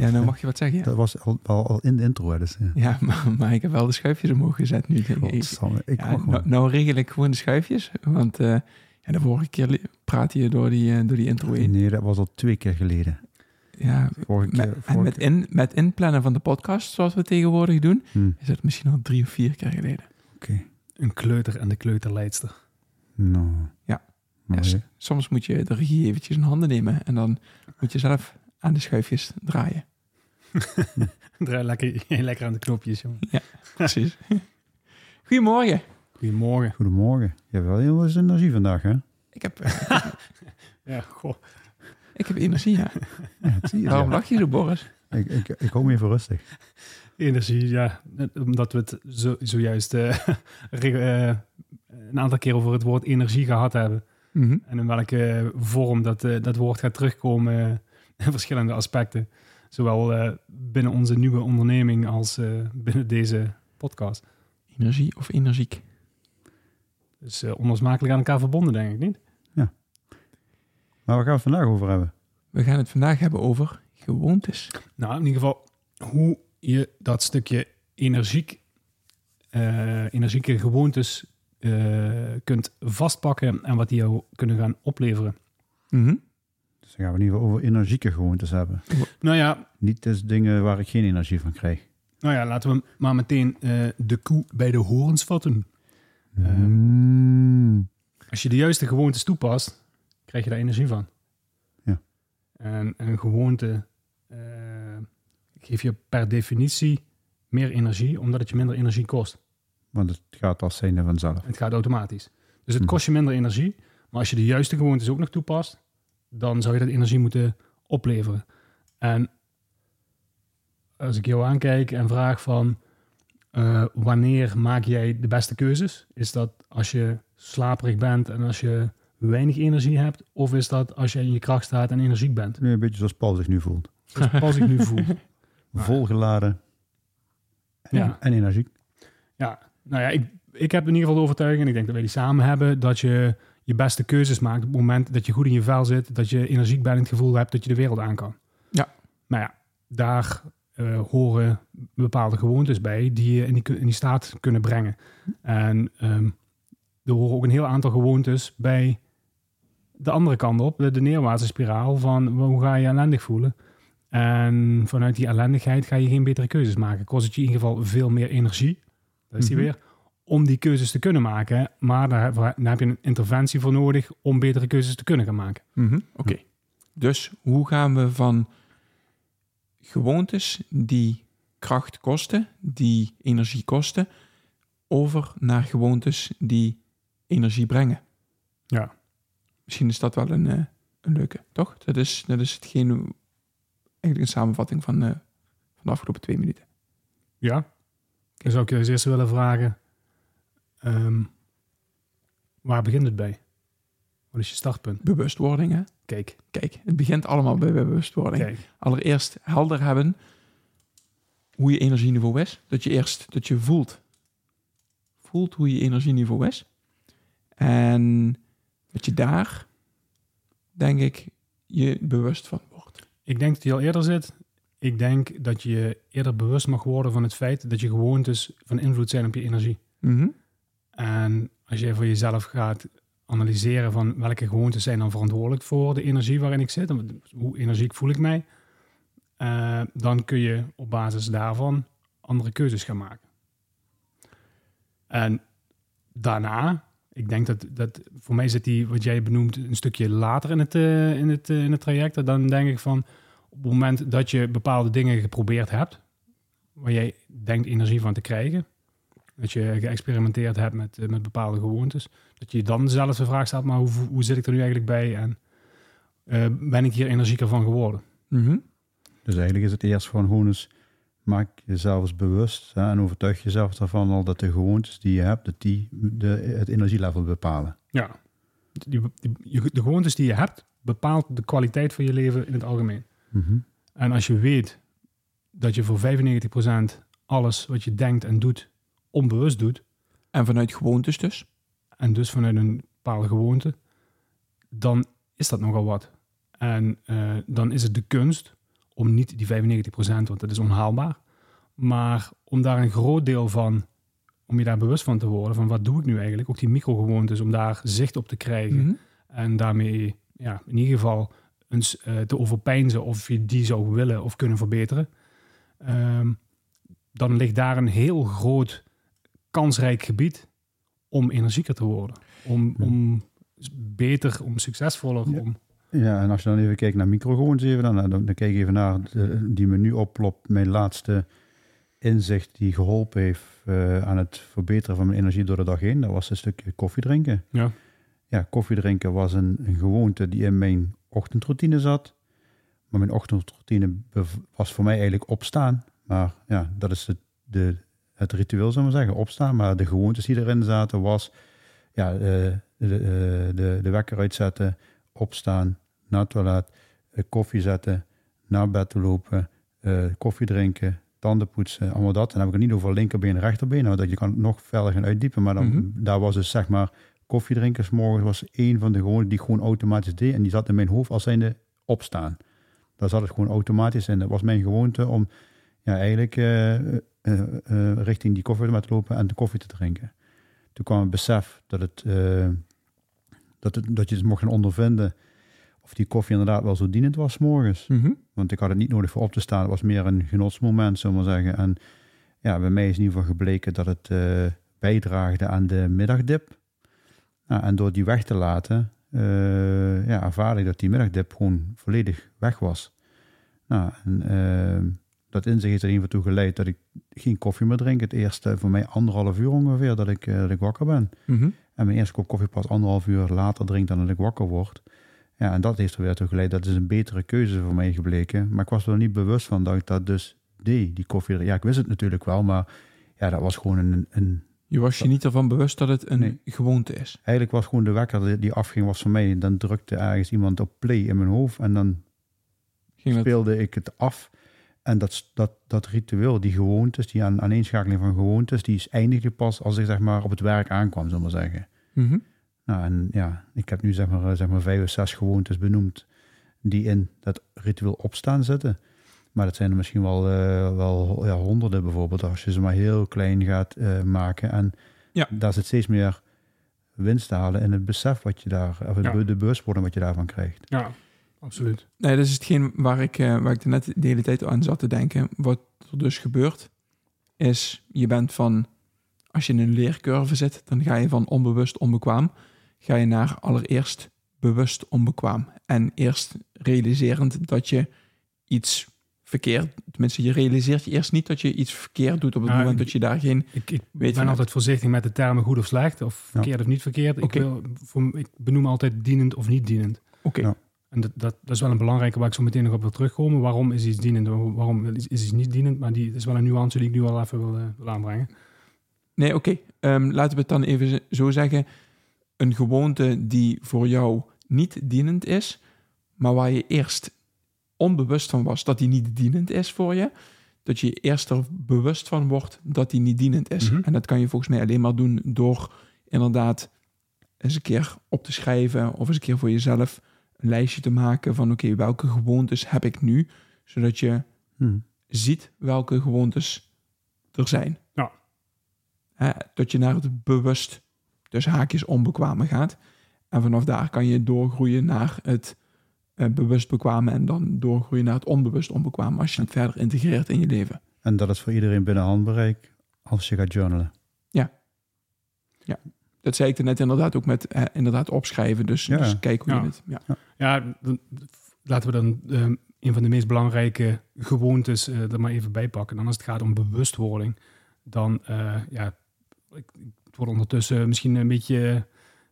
Ja, nou mag je wat zeggen. Ja, Dat was al, al, al in de intro, dus ja. ja maar, maar ik heb wel de schuifjes omhoog gezet nu. Ik, Godsamme, ik ja, mag nou, nou regel ik gewoon de schuifjes, want eh, ja, de vorige keer praatte je door die, eh, door die intro heen. Nee, dat was al twee keer geleden. Ja, Vorige met, keer, en vorige met, in, met inplannen van de podcast, zoals we tegenwoordig doen, Hm, is het misschien al drie of vier keer geleden. Oké, Een kleuter en de kleuterleidster. nou. Ja. Soms moet je de regie eventjes in handen nemen en dan moet je zelf aan de schuifjes draaien. Draai lekker, lekker aan de knopjes, jongen. Precies. Goedemorgen. Goedemorgen. Goedemorgen. Je hebt wel heel veel energie vandaag, hè? Ik heb, eh, Ja, goh. ik heb energie, ja. Ja, dat zie je. Waarom ja. lach je zo, Boris? ik, ik, ik hou me even rustig. Energie, ja. Omdat we het zo, zojuist eh, eh, een aantal keer over het woord energie gehad hebben. Mhm. En in welke vorm dat, dat woord gaat terugkomen in verschillende aspecten. Zowel eh, binnen onze nieuwe onderneming als eh, binnen deze podcast. Energie of energiek? Dus eh, onlosmakelijk aan elkaar verbonden, denk ik niet? Maar waar gaan we het vandaag over hebben? We gaan het vandaag hebben over gewoontes. Nou, in ieder geval hoe je dat stukje energiek, eh, energieke gewoontes eh, kunt vastpakken en wat die jou kunnen gaan opleveren. Mhm. Dus dan gaan we in ieder geval over energieke gewoontes hebben. Nou ja, Niet dus dingen waar ik geen energie van krijg. nou ja laten we maar meteen eh, de koe bij de horens vatten. Ehm. Mm. Als je de juiste gewoontes toepast, krijg je daar energie van. Ja. En een gewoonte eh, geeft je per definitie meer energie, omdat het je minder energie kost. Want het gaat als zijnde vanzelf. Het gaat automatisch. Dus het Mhm. kost je minder energie. Maar als je de juiste gewoontes ook nog toepast, dan zou je dat energie moeten opleveren. En als ik jou aankijk en vraag van eh, wanneer maak jij de beste keuzes? Is dat als je slaperig bent en als je weinig energie hebt? Of is dat als je in je kracht staat en energiek bent? Nu een beetje zoals Paul zich nu voelt. Dus als ik nu voel. Volgeladen en, Ja. en energiek. Ja, nou ja, ik, ik heb in ieder geval de overtuiging, en ik denk dat wij die samen hebben, dat je je beste keuzes maakt op het moment dat je goed in je vel zit, dat je energiek bent en het gevoel hebt dat je de wereld aan kan. Ja. Nou ja, daar eh, horen bepaalde gewoontes bij die je in die, in die staat kunnen brengen. En ehm, er horen ook een heel aantal gewoontes bij de andere kant op, de, de neerwaartse spiraal van hoe ga je ellendig voelen. En vanuit die ellendigheid ga je geen betere keuzes maken. Kost het je in ieder geval veel meer energie. Daar is die Mhm. weer. Om die keuzes te kunnen maken. Maar daar heb, daar heb je een interventie voor nodig om betere keuzes te kunnen gaan maken. Mhm. Oké. Dus hoe gaan we van gewoontes die kracht kosten, die energie kosten, over naar gewoontes die energie brengen? Ja. Misschien is dat wel een, eh, een leuke, toch? Dat is, dat is hetgeen, eigenlijk een samenvatting van, eh, van de afgelopen twee minuten. Ja. Dan zou ik je als eerste willen vragen. Ehm, waar begint het bij? Wat is je startpunt? Bewustwording, hè? Kijk, Kijk, het begint allemaal bij bewustwording. kijk. Allereerst helder hebben hoe je energieniveau is. Dat je eerst dat je voelt. Voelt hoe je energieniveau is. En dat je daar, denk ik, je bewust van wordt. Ik denk dat hij al eerder zit. Ik denk dat je eerder bewust mag worden van het feit dat je gewoontes van invloed zijn op je energie. Mhm. En als jij voor jezelf gaat analyseren van welke gewoontes zijn dan verantwoordelijk voor de energie waarin ik zit, hoe energiek voel ik mij, eh, dan kun je op basis daarvan andere keuzes gaan maken. En daarna, ik denk dat, dat voor mij zit die, wat jij benoemt, een stukje later in het, eh, in het, eh, in het traject. Dan denk ik van, op het moment dat je bepaalde dingen geprobeerd hebt, waar jij denkt energie van te krijgen, dat je geëxperimenteerd hebt met, eh, met bepaalde gewoontes, dat je dan zelf de vraag stelt, maar hoe, hoe zit ik er nu eigenlijk bij en eh, ben ik hier energieker van geworden? Mhm. Dus eigenlijk is het eerst gewoon gewoon eens, maak jezelf eens bewust hè, en overtuig jezelf ervan al dat de gewoontes die je hebt, dat die de, het energielevel bepalen. Ja, die, die, de gewoontes die je hebt, bepaalt de kwaliteit van je leven in het algemeen. Mhm. En als je weet dat je voor 95% alles wat je denkt en doet onbewust doet, En vanuit gewoontes dus. en dus vanuit een bepaalde gewoonte, dan is dat nogal wat. En eh, dan is het de kunst om niet die 95%, want dat is onhaalbaar, maar om daar een groot deel van, om je daar bewust van te worden, van wat doe ik nu eigenlijk, ook die microgewoontes, om daar zicht op te krijgen. Mhm. En daarmee ja, in ieder geval eens eh, te overpeinzen of je die zou willen of kunnen verbeteren. Ehm, dan ligt daar een heel groot kansrijk gebied om energieker te worden. Om, Ja. om beter, om succesvoller. Ja. Om, Ja, en als je dan even kijkt naar microgewoontes, even dan, dan, dan kijk even naar de- die me nu oplopt, mijn laatste inzicht die geholpen heeft eh, aan het verbeteren van mijn energie door de dag heen. Dat was een stukje koffie drinken. ja. Ja, koffie drinken was een, een gewoonte die in mijn ochtendroutine zat. Maar mijn ochtendroutine was voor mij eigenlijk opstaan. Maar ja, dat is het, de, het ritueel, zullen we zeggen, opstaan. Maar de gewoontes die erin zaten was ja, eh, de, eh, de, de wekker uitzetten, opstaan, naar het toilet, eh, koffie zetten, naar bed te lopen, koffie drinken, tanden poetsen, allemaal dat. En dan heb ik het niet over linkerbeen en rechterbeen, nou, dat je kan nog verder gaan uitdiepen. Maar dan, Mhm. daar was dus zeg maar koffie drinken 's morgens was een van de gewoonten die gewoon automatisch deed. En die zat in mijn hoofd als zijnde opstaan. Daar zat het gewoon automatisch in. Dat was mijn gewoonte om ja, eigenlijk eh, eh, richting die koffie te lopen en de koffie te drinken. Toen kwam het besef dat, het, eh, dat, het, dat je het mocht gaan ondervinden of die koffie inderdaad wel zo dienend was morgens. Mhm. Want ik had het niet nodig voor op te staan. Het was meer een genotsmoment, zullen we maar zeggen. En ja, bij mij is in ieder geval gebleken dat het bijdraagde aan de middagdip. Nou, en door die weg te laten, ja, ervaarde ik dat die middagdip gewoon volledig weg was. Nou, en dat inzicht heeft er in ieder geval toe geleid dat ik geen koffie meer drink. Het eerste voor mij anderhalf uur ongeveer dat ik, eh, dat ik wakker ben. Mhm. En mijn eerste kop koffie pas anderhalf uur later drink dan dat ik wakker word. Ja, en dat heeft er weer toe geleid. Dat is een betere keuze voor mij gebleken. Maar ik was er niet bewust van dat ik dat dus deed, die koffie. Ja, ik wist het natuurlijk wel, maar ja, dat was gewoon een... een Je was je niet ervan bewust dat het een Nee. gewoonte is. eigenlijk was gewoon de wekker die- afging, was voor mij. Dan drukte ergens iemand op play in mijn hoofd en dan Ging dat, speelde ik het af. En dat, dat, dat ritueel, die gewoontes, die aan, aaneenschakeling van gewoontes, die is eindigde pas als ik zeg maar op het werk aankwam, zullen we maar zeggen. Mhm. Nou, en ja, ik heb nu zeg maar, eh, zeg maar vijf of zes gewoontes benoemd die in dat ritueel opstaan zitten. Maar dat zijn er misschien wel, eh, wel ja, honderden bijvoorbeeld, als je ze maar heel klein gaat eh, maken. En Ja. daar zit steeds meer winst te halen in het besef wat je daar, of Ja. de bewustwording wat je daarvan krijgt. ja, absoluut. Nee, dat is hetgeen waar ik, eh, waar ik er net de hele tijd aan zat te denken. Wat er dus gebeurt, is je bent van, als je in een leercurve zit, dan ga je van onbewust onbekwaam, ga je naar allereerst bewust onbekwaam. En eerst realiserend dat je iets verkeerd, tenminste je realiseert je eerst niet dat je iets verkeerd doet op het moment ik- dat je daar geen... Ik, ik Weet ben altijd voorzichtig met de termen goed of slecht, of verkeerd of niet verkeerd. Ik, wil, voor, ik benoem altijd dienend of niet dienend. Oké, Ja. En dat, dat, dat is wel een belangrijke waar ik zo meteen nog op wil terugkomen. Waarom is iets dienend, waarom is, is iets niet dienend? Maar die is wel een nuance die ik nu wel even wil, eh, wil aanbrengen. Nee, oké. Ehm, laten we het dan even zo zeggen. Een gewoonte die voor jou niet dienend is, maar waar je eerst onbewust van was dat die niet dienend is voor je. Dat je eerst er bewust van wordt dat die niet dienend is. Mhm. En dat kan je volgens mij alleen maar doen door inderdaad eens een keer op te schrijven of eens een keer voor jezelf een lijstje te maken van oké, welke gewoontes heb ik nu? Zodat je Hm. ziet welke gewoontes er zijn. Ja. Hè, dat je naar het bewust, dus haakjes onbekwame gaat. En vanaf daar kan je doorgroeien naar het eh, bewust bekwame en dan doorgroeien naar het onbewust onbekwame als je het verder integreert in je leven. En dat is voor iedereen binnen handbereik als je gaat journalen. Dat zei ik er net inderdaad ook met eh, inderdaad opschrijven. Dus, Ja. dus kijk hoe Ja. je het... Ja. Ja, dan- laten we dan ehm, een van de meest belangrijke gewoontes eh, er maar even bij pakken. Dan als het gaat om bewustwording, dan eh, ja, ik, het wordt ondertussen misschien een beetje.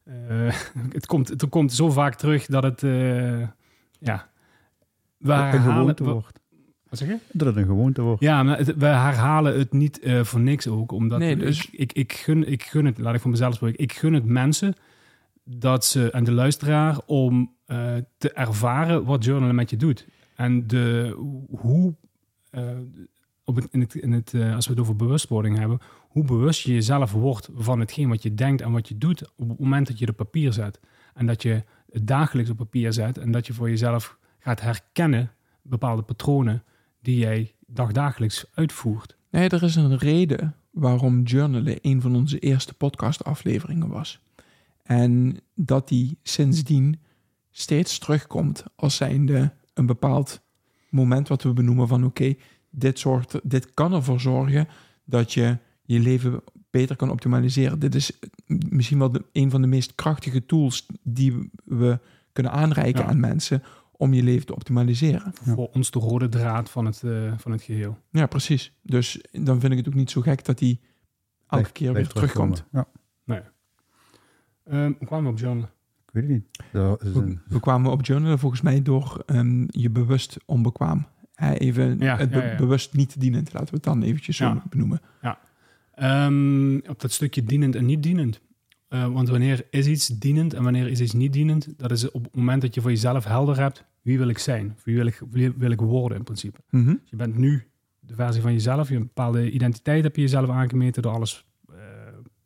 eh, het, komt, het komt zo vaak terug dat het. eh, ja. Herhalen, gewoonte wordt. Wat zeg je? Dat het een gewoonte wordt. Ja, maar het- we herhalen het niet eh, voor niks ook. Omdat Nee, dus- ik, ik, ik, gun, ik gun het, laat ik voor mezelf spreken, ik gun het mensen dat ze, en de luisteraar, om eh, te ervaren wat journalen met je doet. En de, hoe, eh, op het, in het, in het, eh, als we het over bewustwording hebben, hoe bewust je jezelf wordt van hetgeen wat je denkt en wat je doet op het moment dat je het op papier zet. En dat je het dagelijks op papier zet en dat je voor jezelf gaat herkennen bepaalde patronen die jij dagdagelijks uitvoert. Nee, er is een reden waarom journalen een van onze eerste podcastafleveringen was. En dat die sindsdien steeds terugkomt als zijnde een bepaald moment wat we benoemen van oké, dit, soort, dit kan ervoor zorgen dat je je leven beter kan optimaliseren. Dit is misschien wel de, een van de meest krachtige tools die we kunnen aanreiken Ja. aan mensen om je leven te optimaliseren. Ja. Voor ons de rode draad van het, eh, van het geheel. Ja, precies. Dus dan vind ik het ook niet zo gek dat die elke keer weer terugkomt. Ja, Ehm hoe kwamen we op journalen? ik weet het niet. Dat is We, een, we kwamen op journalen volgens mij door ehm, je bewust onbekwaam. Even Ja, het be- ja, ja. bewust niet dienend. Laten we het dan eventjes zo Ja. benoemen. Ehm, op dat stukje dienend en niet dienend. Eh, want wanneer is iets dienend en wanneer is iets niet dienend? Dat is op het moment dat je voor jezelf helder hebt. Wie wil ik zijn? Wie wil ik, wie wil ik worden in principe? Mhm. Dus je bent nu de versie van jezelf. Je een bepaalde identiteit heb je jezelf aangemeten door alles. eh,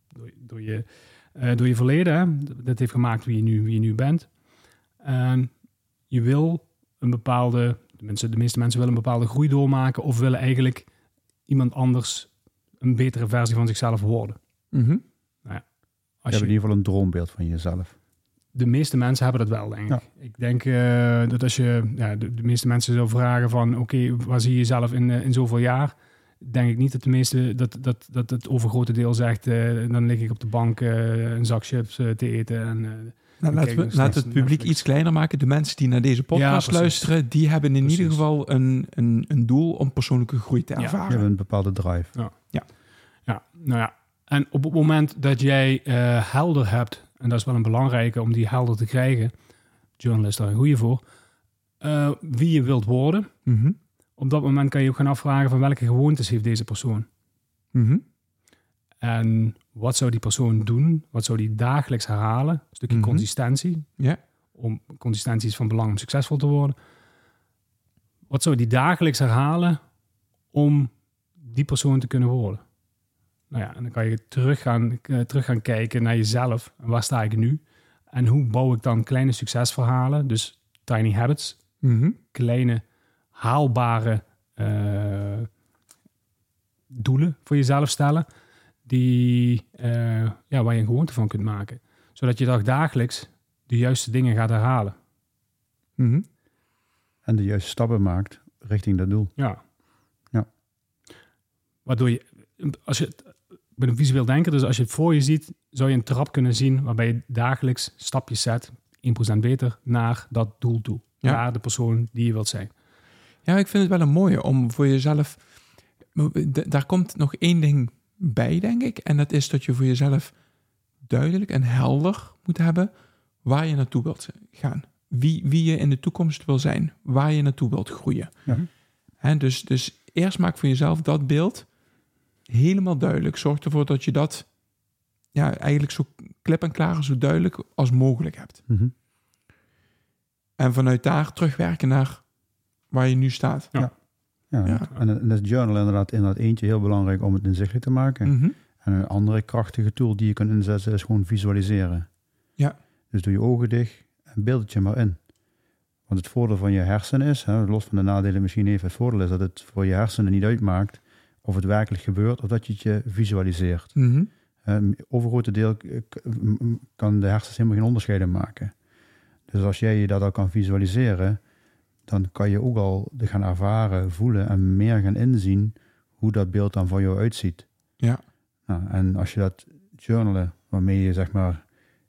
door, door, je, eh, door je verleden. Hè? Dat- heeft gemaakt wie je, nu, wie je nu bent. En je wil een bepaalde... De, mensen, de meeste mensen willen een bepaalde groei doormaken. Of willen eigenlijk iemand anders een betere versie van zichzelf worden. Mhm. je Als hebt je, in ieder geval een droombeeld van jezelf. de meeste mensen hebben dat wel, denk ik. Ja. Ik denk eh, dat als je ja, de, de meeste mensen zou vragen van... oké, waar zie je jezelf in, eh, in zoveel jaar? Denk ik niet dat de meeste, dat, dat, dat het overgrote deel zegt... eh, dan lig ik op de bank eh, een zak chips te eten. En, eh, Nou, laten we laten we het publiek iets kleiner maken. De mensen die naar deze podcast luisteren, die hebben in Precies. ieder geval een, een, een doel om persoonlijke groei te Ja. Ervaren. hebt een bepaalde drive. ja, nou ja. En op het moment dat jij eh, helder hebt... en dat is wel een belangrijke om die helder te krijgen... journalist is daar een goede voor... eh, wie je wilt worden... Mhm. op dat moment kan je ook gaan afvragen van welke gewoontes heeft deze persoon. Mhm. En wat zou die persoon doen? Wat zou die dagelijks herhalen? Een stukje Mhm. consistentie. Om, consistentie is van belang om succesvol te worden. Wat zou die dagelijks herhalen om die persoon te kunnen worden? Nou ja, en dan kan je terug gaan, eh, terug gaan kijken naar jezelf. Waar sta ik nu? En hoe bouw ik dan kleine succesverhalen? Dus tiny habits, Mhm. kleine haalbare eh, doelen voor jezelf stellen. Die, eh, ja, waar je een gewoonte van kunt maken. Zodat je dag dagelijks de juiste dingen gaat herhalen. Mhm. En de juiste stappen maakt richting dat doel. Ja. Ja. Waardoor je, als je, ben een visueel denker, dus als je het voor je ziet, zou je een trap kunnen zien waarbij je dagelijks stapjes zet, 1% beter, naar dat doel toe. Ja. Naar de persoon die je wilt zijn. Ja, ik vind het wel een mooie om voor jezelf. Daar komt nog één ding bij, denk ik. En dat is dat je voor jezelf duidelijk en helder moet hebben waar je naartoe wilt gaan. Wie, wie je in de toekomst wil zijn, waar je naartoe wilt groeien. Ja. Hè, dus, dus eerst maak voor jezelf dat beeld helemaal duidelijk. Zorg ervoor dat je dat ja, eigenlijk zo klip en klaar, zo duidelijk als mogelijk hebt. Mhm. En vanuit daar terugwerken naar waar je nu staat. Ja, Ja. En, en dat is journal inderdaad, inderdaad eentje heel belangrijk om het inzichtelijk te maken. Mhm. En een andere krachtige tool die je kunt inzetten is gewoon visualiseren. Ja. Dus doe je ogen dicht en beeld het je maar in. Want het voordeel van je hersenen is, hè, los van de nadelen misschien even, het voordeel is dat het voor je hersenen niet uitmaakt of het werkelijk gebeurt of dat je het je visualiseert. Mhm. Een overgrote deel eh, kan de hersens helemaal geen onderscheid in maken. Dus als jij je dat al kan visualiseren, dan kan je ook al gaan ervaren, voelen en meer gaan inzien hoe dat beeld dan van jou uitziet. Ja. Nou, en als je dat journalen, waarmee je zeg maar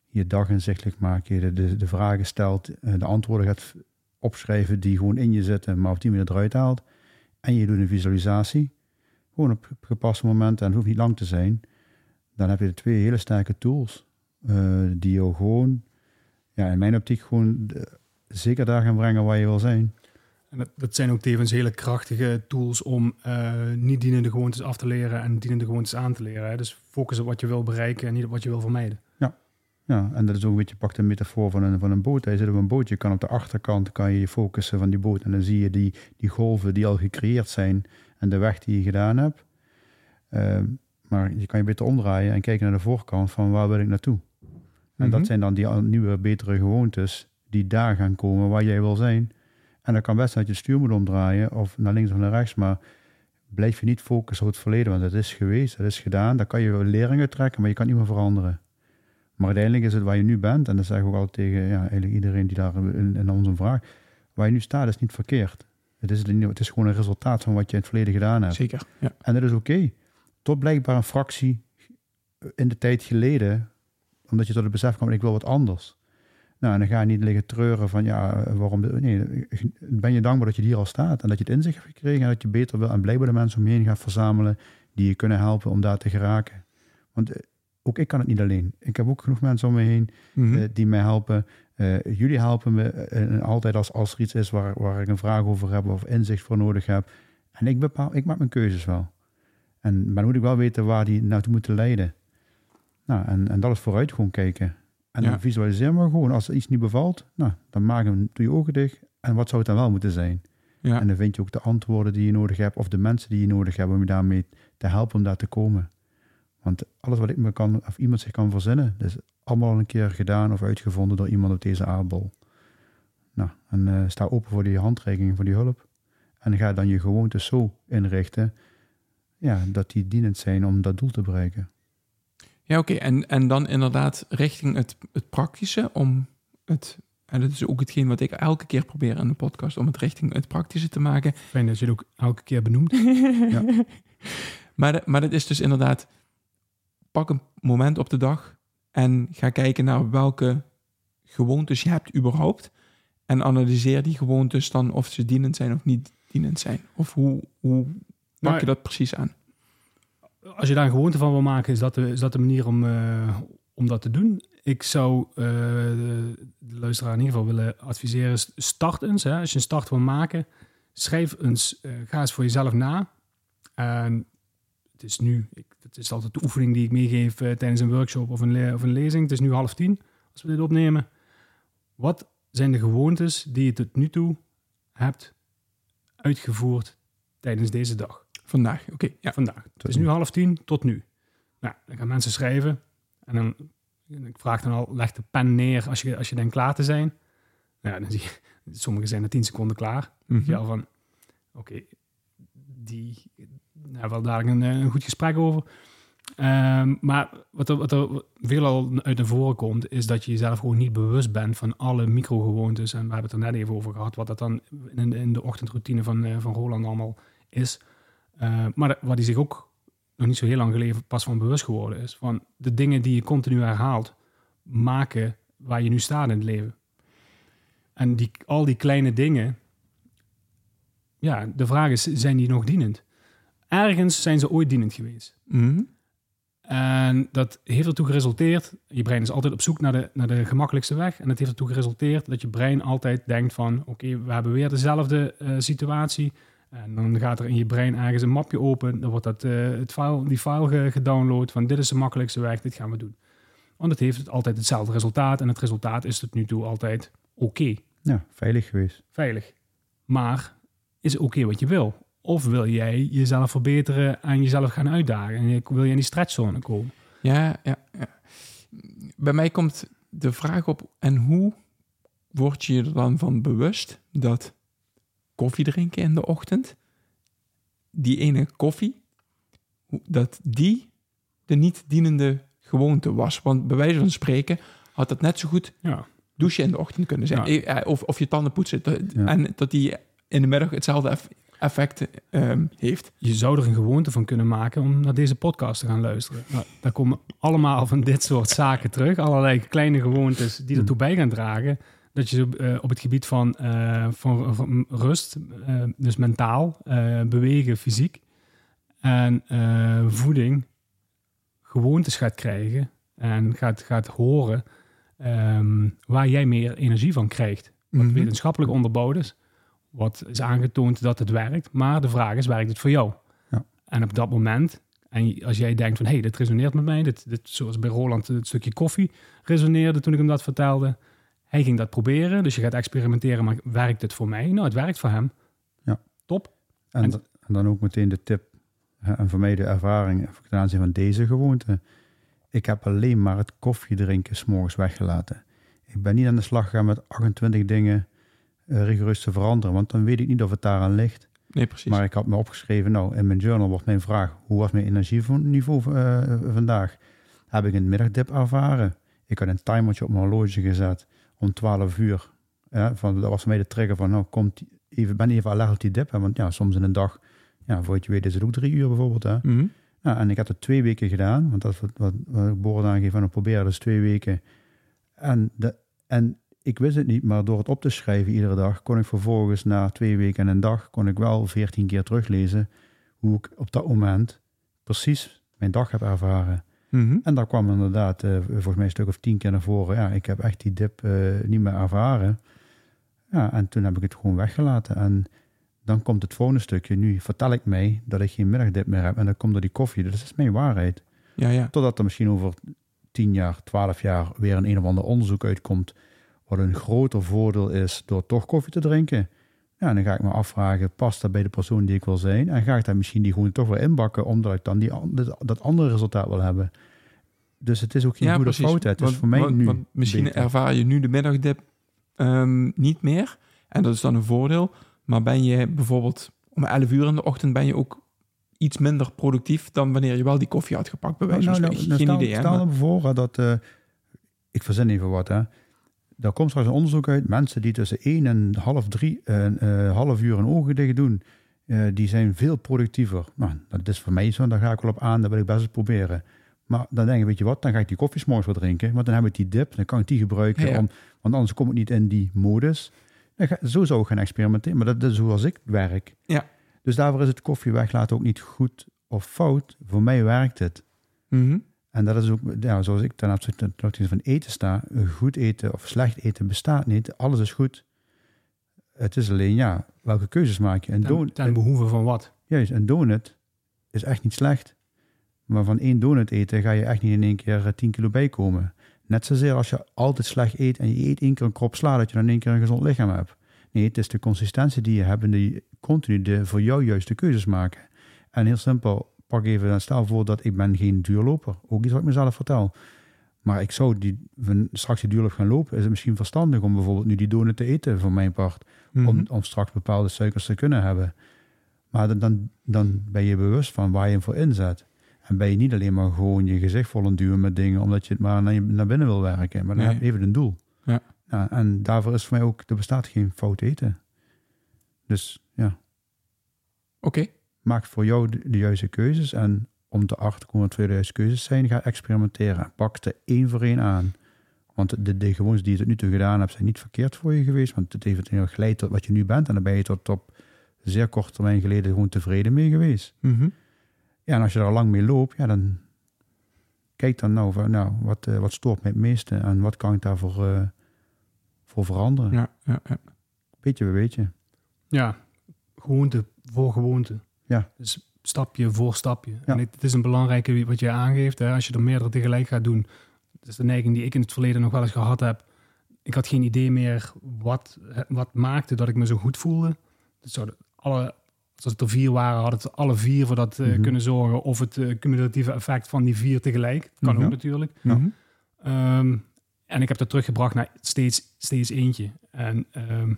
je dag inzichtelijk maakt, je de, de, de vragen stelt, eh, de antwoorden gaat opschrijven die gewoon in je zitten, maar op die manier eruit haalt. En je doet een visualisatie, gewoon op gepaste momenten, en het hoeft niet lang te zijn. Dan heb je de twee hele sterke tools, eh, die jou gewoon, ja, in mijn optiek gewoon de- zeker daar gaan brengen waar je wil zijn. En dat, dat zijn ook tevens hele krachtige tools om eh, niet dienende gewoontes af te leren en dienende gewoontes aan te leren. Hè. Dus focus op wat je wil bereiken en niet op wat je wil vermijden. Ja, en dat is ook een beetje, pak de metafoor van een, van een boot. Je zit op een boot, je kan op de achterkant kan je je focussen van die boot. En dan zie je die, die golven die al gecreëerd zijn en de weg die je gedaan hebt. Ehm, maar je kan je beter omdraaien en kijken naar de voorkant van waar wil ik naartoe. En Mhm. dat zijn dan die nieuwe, betere gewoontes die daar gaan komen waar jij wil zijn. En dat kan best dat je het stuur moet omdraaien of naar links of naar rechts, maar blijf je niet focussen op het verleden, want het is geweest, het is gedaan. Daar kan je wel lering uit trekken, maar je kan niet meer veranderen. Maar uiteindelijk is het waar je nu bent, en dat zeg ik ook altijd tegen ja, eigenlijk iedereen die daar in, in ons een vraag, waar je nu staat is niet verkeerd. Het is, het is gewoon een resultaat van wat je in het verleden gedaan hebt. Zeker, ja. En dat is oké. Tot blijkbaar een fractie in de tijd geleden, omdat je tot het besef kwam, ik wil wat anders. Nou, en dan ga je niet liggen treuren van, ja, waarom... Nee, ben je dankbaar dat je hier al staat en dat je het inzicht hebt gekregen en dat je beter wil en blijkbaar de mensen om je heen gaat verzamelen die je kunnen helpen om daar te geraken. Want eh, ook ik kan het niet alleen. Ik heb ook genoeg mensen om me heen Mhm. eh, die mij helpen. Eh, jullie helpen me eh, altijd als, als er iets is waar, waar ik een vraag over heb of inzicht voor nodig heb. En ik, bepaal, ik maak mijn keuzes wel. En, maar dan moet ik wel weten waar die naartoe moeten leiden. Nou, en, en dat is vooruit gewoon kijken. En Ja. dan visualiseer maar gewoon. Als er iets niet bevalt, nou, dan maak hem, doe je ogen dicht. En wat zou het dan wel moeten zijn? ja. En dan vind je ook de antwoorden die je nodig hebt, of de mensen die je nodig hebt om je daarmee te helpen om daar te komen. Want alles wat ik me kan, of iemand zich kan verzinnen, is allemaal al een keer gedaan of uitgevonden door iemand op deze aardbol. Nou, en eh, sta open voor die handreiking, voor die hulp. En ga dan je gewoontes zo inrichten, ja, dat die dienend zijn om dat doel te bereiken. Ja, oké. En, en dan inderdaad richting het, het praktische om het... En dat is ook hetgeen wat ik elke keer probeer in de podcast, om het richting het praktische te maken. Fijn dat je het ook elke keer benoemt. maar, de- maar dat is dus inderdaad, pak een moment op de dag en ga kijken naar welke gewoontes je hebt überhaupt. En analyseer die gewoontes dan of ze dienend zijn of niet dienend zijn. Of hoe, hoe pak Maar- je dat precies aan? Als je daar een gewoonte van wil maken, is dat de, is dat de manier om, eh, om dat te doen. Ik zou de, de luisteraar in ieder geval willen adviseren, start eens. Hè. Als je een start wil maken, schrijf eens, eh, ga eens voor jezelf na. En het is nu, ik, het is altijd de oefening die ik meegeef eh, tijdens een workshop of een, of een lezing. Het is nu half tien als we dit opnemen. Wat zijn de gewoontes die je tot nu toe hebt uitgevoerd tijdens deze dag? Vandaag, oké. ja. vandaag. Het is nu half tien tot nu. Nou, dan gaan mensen schrijven. En dan ik vraag dan al, leg de pen neer als je, als je denkt klaar te zijn. Nou, dan zie je, sommigen zijn na tien seconden klaar. Mhm. Ja, van, oké, die daar hebben we dadelijk een, eh, een goed gesprek over. Ehm, maar wat er, wat veelal uit naar voren komt, is dat je jezelf gewoon niet bewust bent van alle microgewoontes. En we hebben het er net even over gehad, wat dat dan in, in de ochtendroutine van, eh, van Roland allemaal is. Eh, maar waar hij zich ook nog niet zo heel lang geleden pas van bewust geworden is. Van de dingen die je continu herhaalt, maken waar je nu staat in het leven. En die, al die kleine dingen, ja, de vraag is, zijn die nog dienend? Ergens zijn ze ooit dienend geweest. Mhm. En dat heeft ertoe geresulteerd, je brein is altijd op zoek naar de, naar de gemakkelijkste weg. En dat heeft ertoe geresulteerd dat je brein altijd denkt van, oké, we hebben weer dezelfde eh, situatie. En dan gaat er in je brein ergens een mapje open, dan wordt dat, eh, het file, die file ge- gedownload van dit is de makkelijkste weg, dit gaan we doen. Want het heeft altijd hetzelfde resultaat en het resultaat is tot nu toe altijd oké, Ja, veilig geweest. veilig. Maar is het oké wat je wil? Of wil jij jezelf verbeteren en jezelf gaan uitdagen? En wil je in die stretchzone komen? Ja, ja, ja. Bij mij komt de vraag op, en hoe word je er dan van bewust dat koffie drinken in de ochtend, die ene koffie, dat die de niet dienende gewoonte was? Want bij wijze van spreken had dat net zo goed Ja. douchen in de ochtend kunnen zijn. Ja. Eh, Of, of je tanden poetsen. En dat die in de middag hetzelfde effecten ehm, heeft. Je zou er een gewoonte van kunnen maken om naar deze podcast te gaan luisteren. Nou, daar komen allemaal van dit soort zaken terug. Allerlei kleine gewoontes die ertoe bij gaan dragen. Dat je eh, op het gebied van, eh, van, van rust, eh, dus mentaal, bewegen, fysiek en voeding, gewoontes gaat krijgen en gaat, gaat horen ehm, waar jij meer energie van krijgt. Wat Mhm. wetenschappelijk onderbouwd is. Wat is aangetoond dat het werkt. Maar de vraag is, werkt het voor jou? Ja. En op dat moment, en als jij denkt van... hé, hey, dit resoneert met mij. Dit, dit, zoals bij Roland het stukje koffie resoneerde toen ik hem dat vertelde. Hij ging dat proberen. Dus je gaat experimenteren, maar werkt het voor mij? Nou, het werkt voor hem. Ja. Top. En, En- da- en dan ook meteen de tip, en voor mij de ervaring ten aanzien van deze gewoonte. Ik heb alleen maar het koffie drinken s'morgens weggelaten. Ik ben niet aan de slag gegaan met 28 dingen eh, rigoureus te veranderen, want dan weet ik niet of het daaraan ligt. Nee, precies. Maar ik had me opgeschreven, nou, in mijn journal wordt mijn vraag, hoe was mijn energieniveau eh, vandaag? Heb ik een middagdip ervaren? Ik had een timertje op mijn horloge gezet om 12 uur. Ja, van, dat was voor mij de trigger van, nou, komt even, ben even alert op die dip. Hè, want ja, soms in een dag, ja, voor je weet is het ook drie uur bijvoorbeeld. Hè. Mhm. Ja, en ik had het twee weken gedaan, want dat is wat, wat, wat Boris aangeeft, en ik probeerde dus twee weken. En, de, en ik wist het niet, maar door het op te schrijven iedere dag, kon ik vervolgens na twee weken en een dag, kon ik wel veertien keer teruglezen hoe ik op dat moment precies mijn dag heb ervaren. Mhm. En daar kwam inderdaad eh, volgens mij een stuk of tien keer naar voren. Ja, ik heb echt die dip eh, niet meer ervaren. Ja, en toen heb ik het gewoon weggelaten. En dan komt het volgende stukje. Nu vertel ik mij dat ik geen middagdip meer heb. En dat komt door die koffie. Dat is mijn waarheid. Ja, ja. Totdat er misschien over 10 jaar, 12 jaar weer een een of ander onderzoek uitkomt. Wat een groter voordeel is door toch koffie te drinken. Ja, dan ga ik me afvragen, past dat bij de persoon die ik wil zijn? En ga ik daar misschien die gewoon toch wel inbakken, omdat ik dan die, dat- andere resultaat wil hebben. Dus het is ook geen ja, goede precies. fout. Het is Want- voor mij want- nu want misschien beter. ervaar je nu de middagdip ehm, niet meer. En dat is dan een voordeel. Maar ben je bijvoorbeeld om 11 uur in de ochtend ben je ook iets minder productief dan wanneer je wel die koffie had gepakt. Bij wijze van Nou, nou, spreken. nou, Geen stel, idee, Stel me voor dat, eh, ik verzin even wat, hè. Daar komt straks een onderzoek uit. Mensen die tussen 1 en half, drie, eh, half uur een ogen dicht doen, eh, die zijn veel productiever. Nou, dat is voor mij zo, daar ga ik wel op aan, dat wil ik best eens proberen. Maar dan denk ik, weet je wat, dan ga ik die koffie morgens wel drinken, want dan heb ik die dip, dan kan ik die gebruiken, Ja, ja. Om, want anders kom ik niet in die modus. Dan ga- zo zou ik gaan experimenteren, maar dat is zoals ik werk. Ja. Dus daarvoor is het koffie weglaten ook niet goed of fout. Voor mij werkt het. Mhm. En dat is ook, ja, zoals ik ten opzichte van eten sta, goed eten of slecht eten bestaat niet. Alles is goed. Het is alleen, ja, welke keuzes maak je? Een Ten, ten behoeve van wat? juist, een donut is echt niet slecht. Maar van één donut eten ga je echt niet in één keer eh, 10 kilo bijkomen. Net zozeer als je altijd slecht eet en je eet één keer een krop sla, dat je dan in één keer een gezond lichaam hebt. Nee, het is de consistentie die je hebt en die continu de voor jou juiste keuzes maken. En heel simpel, pak even, stel voor dat ik ben geen duurloper. Ook iets wat ik mezelf vertel. Maar ik zou die, straks die duurloop gaan lopen, is het misschien verstandig om bijvoorbeeld nu die donut te eten voor mijn part. Mhm. Om, om straks bepaalde suikers te kunnen hebben. Maar dan- dan, dan ben je bewust van waar je hem voor inzet. En ben je niet alleen maar gewoon je gezicht vol aan duwen met dingen, omdat je het maar naar, je, naar binnen wil werken. Maar dan Nee. heb je even een doel. Ja. Ja, en daarvoor is voor mij ook, er bestaat geen fout eten. Dus ja, Oké. Maak voor jou de, de juiste keuzes. En om te achter te komen wat de juiste keuzes zijn, ga experimenteren. Pak er één voor één aan. Want de, de gewoontes die je tot nu toe gedaan hebt, zijn niet verkeerd voor je geweest. Want het heeft heel geleid tot wat je nu bent. En dan ben je tot op zeer korte termijn geleden gewoon tevreden mee geweest. Mhm. Ja, en als je er al lang mee loopt, ja, dan kijk dan nou, van, nou wat, eh, wat stoort mij het meeste en wat kan ik daarvoor eh, voor veranderen. Ja, ja, ja. Beetje bij beetje. Ja, gewoonte voor gewoonte. Ja. Dus stapje voor stapje. Ja. En het, het is een belangrijke wat je aangeeft. Hè, als je er meerdere tegelijk gaat doen. Dat is de neiging die ik in het verleden nog wel eens gehad heb. Ik had geen idee meer wat, wat maakte dat ik me zo goed voelde. Dat zouden alle, als het er vier waren, had het alle vier voor dat eh, Mhm. kunnen zorgen. Of het eh, cumulatieve effect van die vier tegelijk. Kan Mhm. ook natuurlijk. Mhm. Ehm, en ik heb dat teruggebracht naar steeds, steeds eentje. En ehm,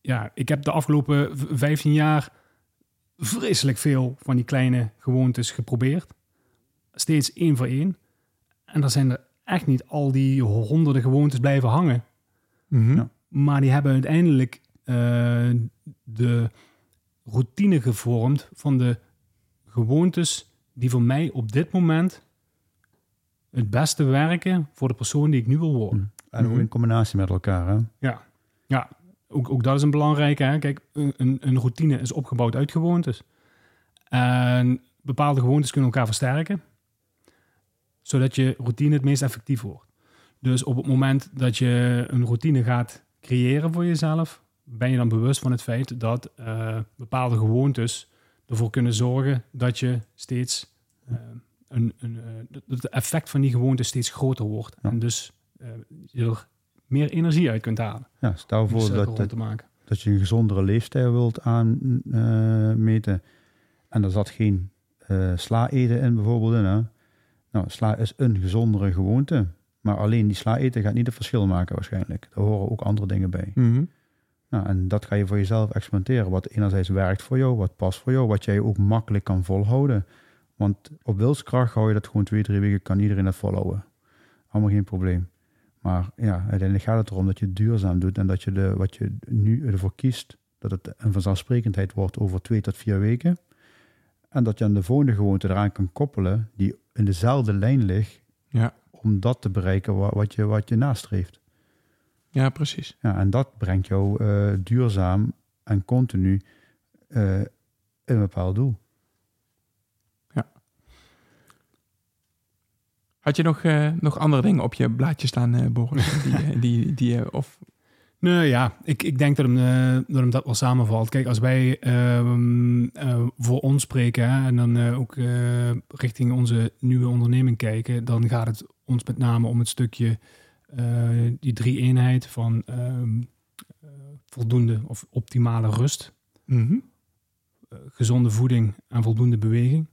ja, ik heb de afgelopen v- 15 jaar vreselijk veel van die kleine gewoontes geprobeerd. Steeds één voor één. En er zijn er echt niet al die honderden gewoontes blijven hangen. Mhm. Ja. Maar die hebben uiteindelijk eh, de, routine gevormd van de gewoontes die voor mij op dit moment het beste werken voor de persoon die ik nu wil worden. En ook Mhm. in combinatie met elkaar. Hè? Ja, ja ook, ook dat is een belangrijke. Hè? Kijk, een, een- routine is opgebouwd uit gewoontes. En bepaalde gewoontes kunnen elkaar versterken, zodat je routine het meest effectief wordt. Dus op het moment dat je een routine gaat creëren voor jezelf, ben je dan bewust van het feit dat eh, bepaalde gewoontes ervoor kunnen zorgen dat je steeds eh, een, een, eh, dat het effect van die gewoonte steeds groter wordt. Ja. En dus je er meer energie uit kunt halen. Ja, stel voor dat, dat, te maken. dat je een gezondere leefstijl wilt aanmeten. en er zat geen eh, sla eten in bijvoorbeeld in. Hè? Nou, sla is een gezondere gewoonte. Maar alleen die sla eten gaat niet het verschil maken waarschijnlijk. Daar horen ook andere dingen bij. Mhm. Nou, en dat ga je voor jezelf experimenteren. Wat enerzijds werkt voor jou, wat past voor jou, wat jij ook makkelijk kan volhouden. Want op wilskracht hou je dat gewoon twee, drie weken, kan iedereen dat volhouden. Allemaal geen probleem. Maar ja, uiteindelijk gaat het erom dat je het duurzaam doet en dat je de, wat je nu ervoor kiest, dat het een vanzelfsprekendheid wordt over twee tot vier weken. En dat je aan de volgende gewoonte eraan kan koppelen, die in dezelfde lijn ligt, Ja. om dat te bereiken wa- wat je, wat je nastreeft. ja, precies. Ja, en dat brengt jou eh, duurzaam en continu in een bepaald doel. Had je nog, eh, nog andere dingen op je blaadje staan, eh Boris? Die, eh, die, die, eh, of, Nee, ja, ik, ik denk dat hem, dat hem dat wel samenvalt. Kijk, als wij ehm, eh, voor ons spreken hè, en dan ook richting onze nieuwe onderneming kijken, dan gaat het ons met name om het stukje die drie eenheid van ehm, eh, voldoende of optimale rust, Mhm. gezonde voeding en voldoende beweging.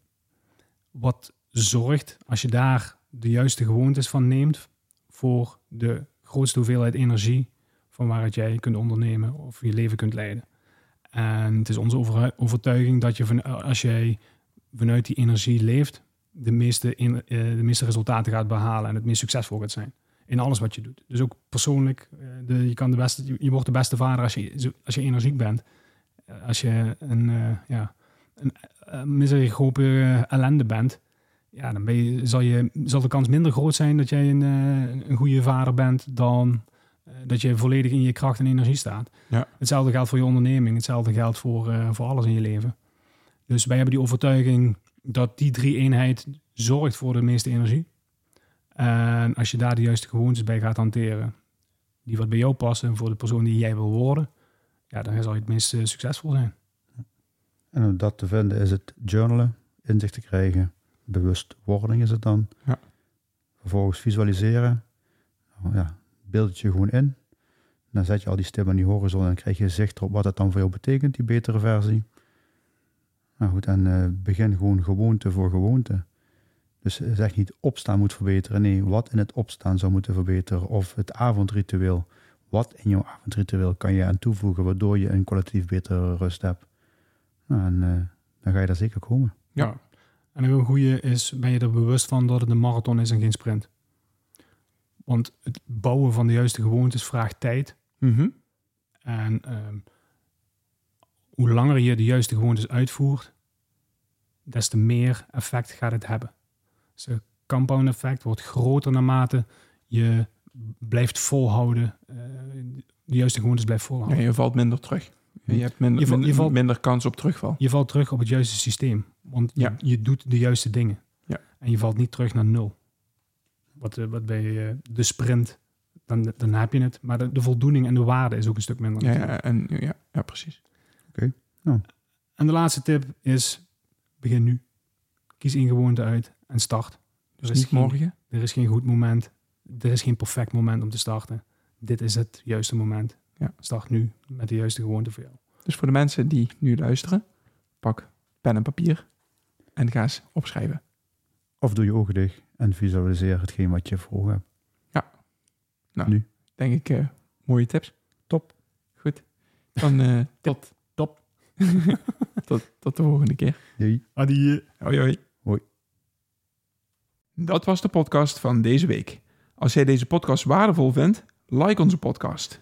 Wat zorgt, als je daar de juiste gewoontes van neemt, voor de grootste hoeveelheid energie van waaruit jij kunt ondernemen of je leven kunt leiden. En het is onze over- overtuiging dat je van, als jij vanuit die energie leeft, de meeste, eh, de meeste resultaten gaat behalen en het meest succesvol gaat zijn. In alles wat je doet. Dus ook persoonlijk, eh, je, kan de beste, je- wordt de beste vader als je, als je energiek bent. Eh, Als je een, eh, ja, een, eh, ellende bent, ja, dan ben je, zal, je, zal de kans minder groot zijn dat jij een, eh, een goede vader bent dan eh, dat je volledig in je kracht en energie staat. Ja. Hetzelfde geldt voor je onderneming, hetzelfde geldt voor, eh, voor alles in je leven. Dus wij hebben die overtuiging dat die drie eenheid zorgt voor de meeste energie. En als je daar de juiste gewoontes bij gaat hanteren, die wat bij jou passen voor de persoon die jij wil worden, ja, dan zal je het meest succesvol zijn. En om dat te vinden is het journalen, inzicht te krijgen, bewustwording is het dan. Ja. Vervolgens visualiseren. Nou, ja, beeld het je gewoon in. Dan zet je al die stem aan die horizon en dan krijg je zicht op wat het dan voor jou betekent, die betere versie. Nou goed, en eh, begin gewoon gewoonte voor gewoonte. Dus zeg niet opstaan moet verbeteren. Nee, wat in het opstaan zou moeten verbeteren. Of het avondritueel. Wat in jouw avondritueel kan je aan toevoegen waardoor je een collectief betere rust hebt. Nou, en eh, dan ga je daar zeker komen. Ja. En een goede is, ben je er bewust van dat het een marathon is en geen sprint. Want het bouwen van de juiste gewoontes vraagt tijd. Mhm. En ehm, hoe langer je de juiste gewoontes uitvoert, des te meer effect gaat het hebben. Dus het compound effect wordt groter naarmate je blijft volhouden. eh, de juiste gewoontes blijft Ja, volhouden. je valt minder terug. Je hebt minder, Je val- je minder, valt- minder kans op terugval. Je valt terug op het juiste systeem. Want je, Ja. je doet de juiste dingen. Ja. En je valt niet terug naar nul. Wat, eh, wat bij eh, de sprint, dan, dan heb je het. Maar de, de voldoening en de waarde is ook een stuk minder. Ja, en, ja, ja, precies. En de laatste tip is, begin nu. Kies één gewoonte uit en start. Dus Er is niet geen- morgen. Er is geen goed moment. Er is geen perfect moment om te starten. Dit is het juiste moment. Ja. Start nu met de juiste gewoonte voor jou. Dus voor de mensen die nu luisteren, pak pen en papier en ga eens opschrijven. Of doe je ogen dicht en visualiseer hetgeen wat je voor ogen hebt. Denk ik, eh, mooie tips. Top. Goed. Dan eh, tot, Top. tot, tot de volgende keer. Doei. Adieu. Hoi hoi. Hoi. Dat was de podcast van deze week. Als jij deze podcast waardevol vindt, like onze podcast.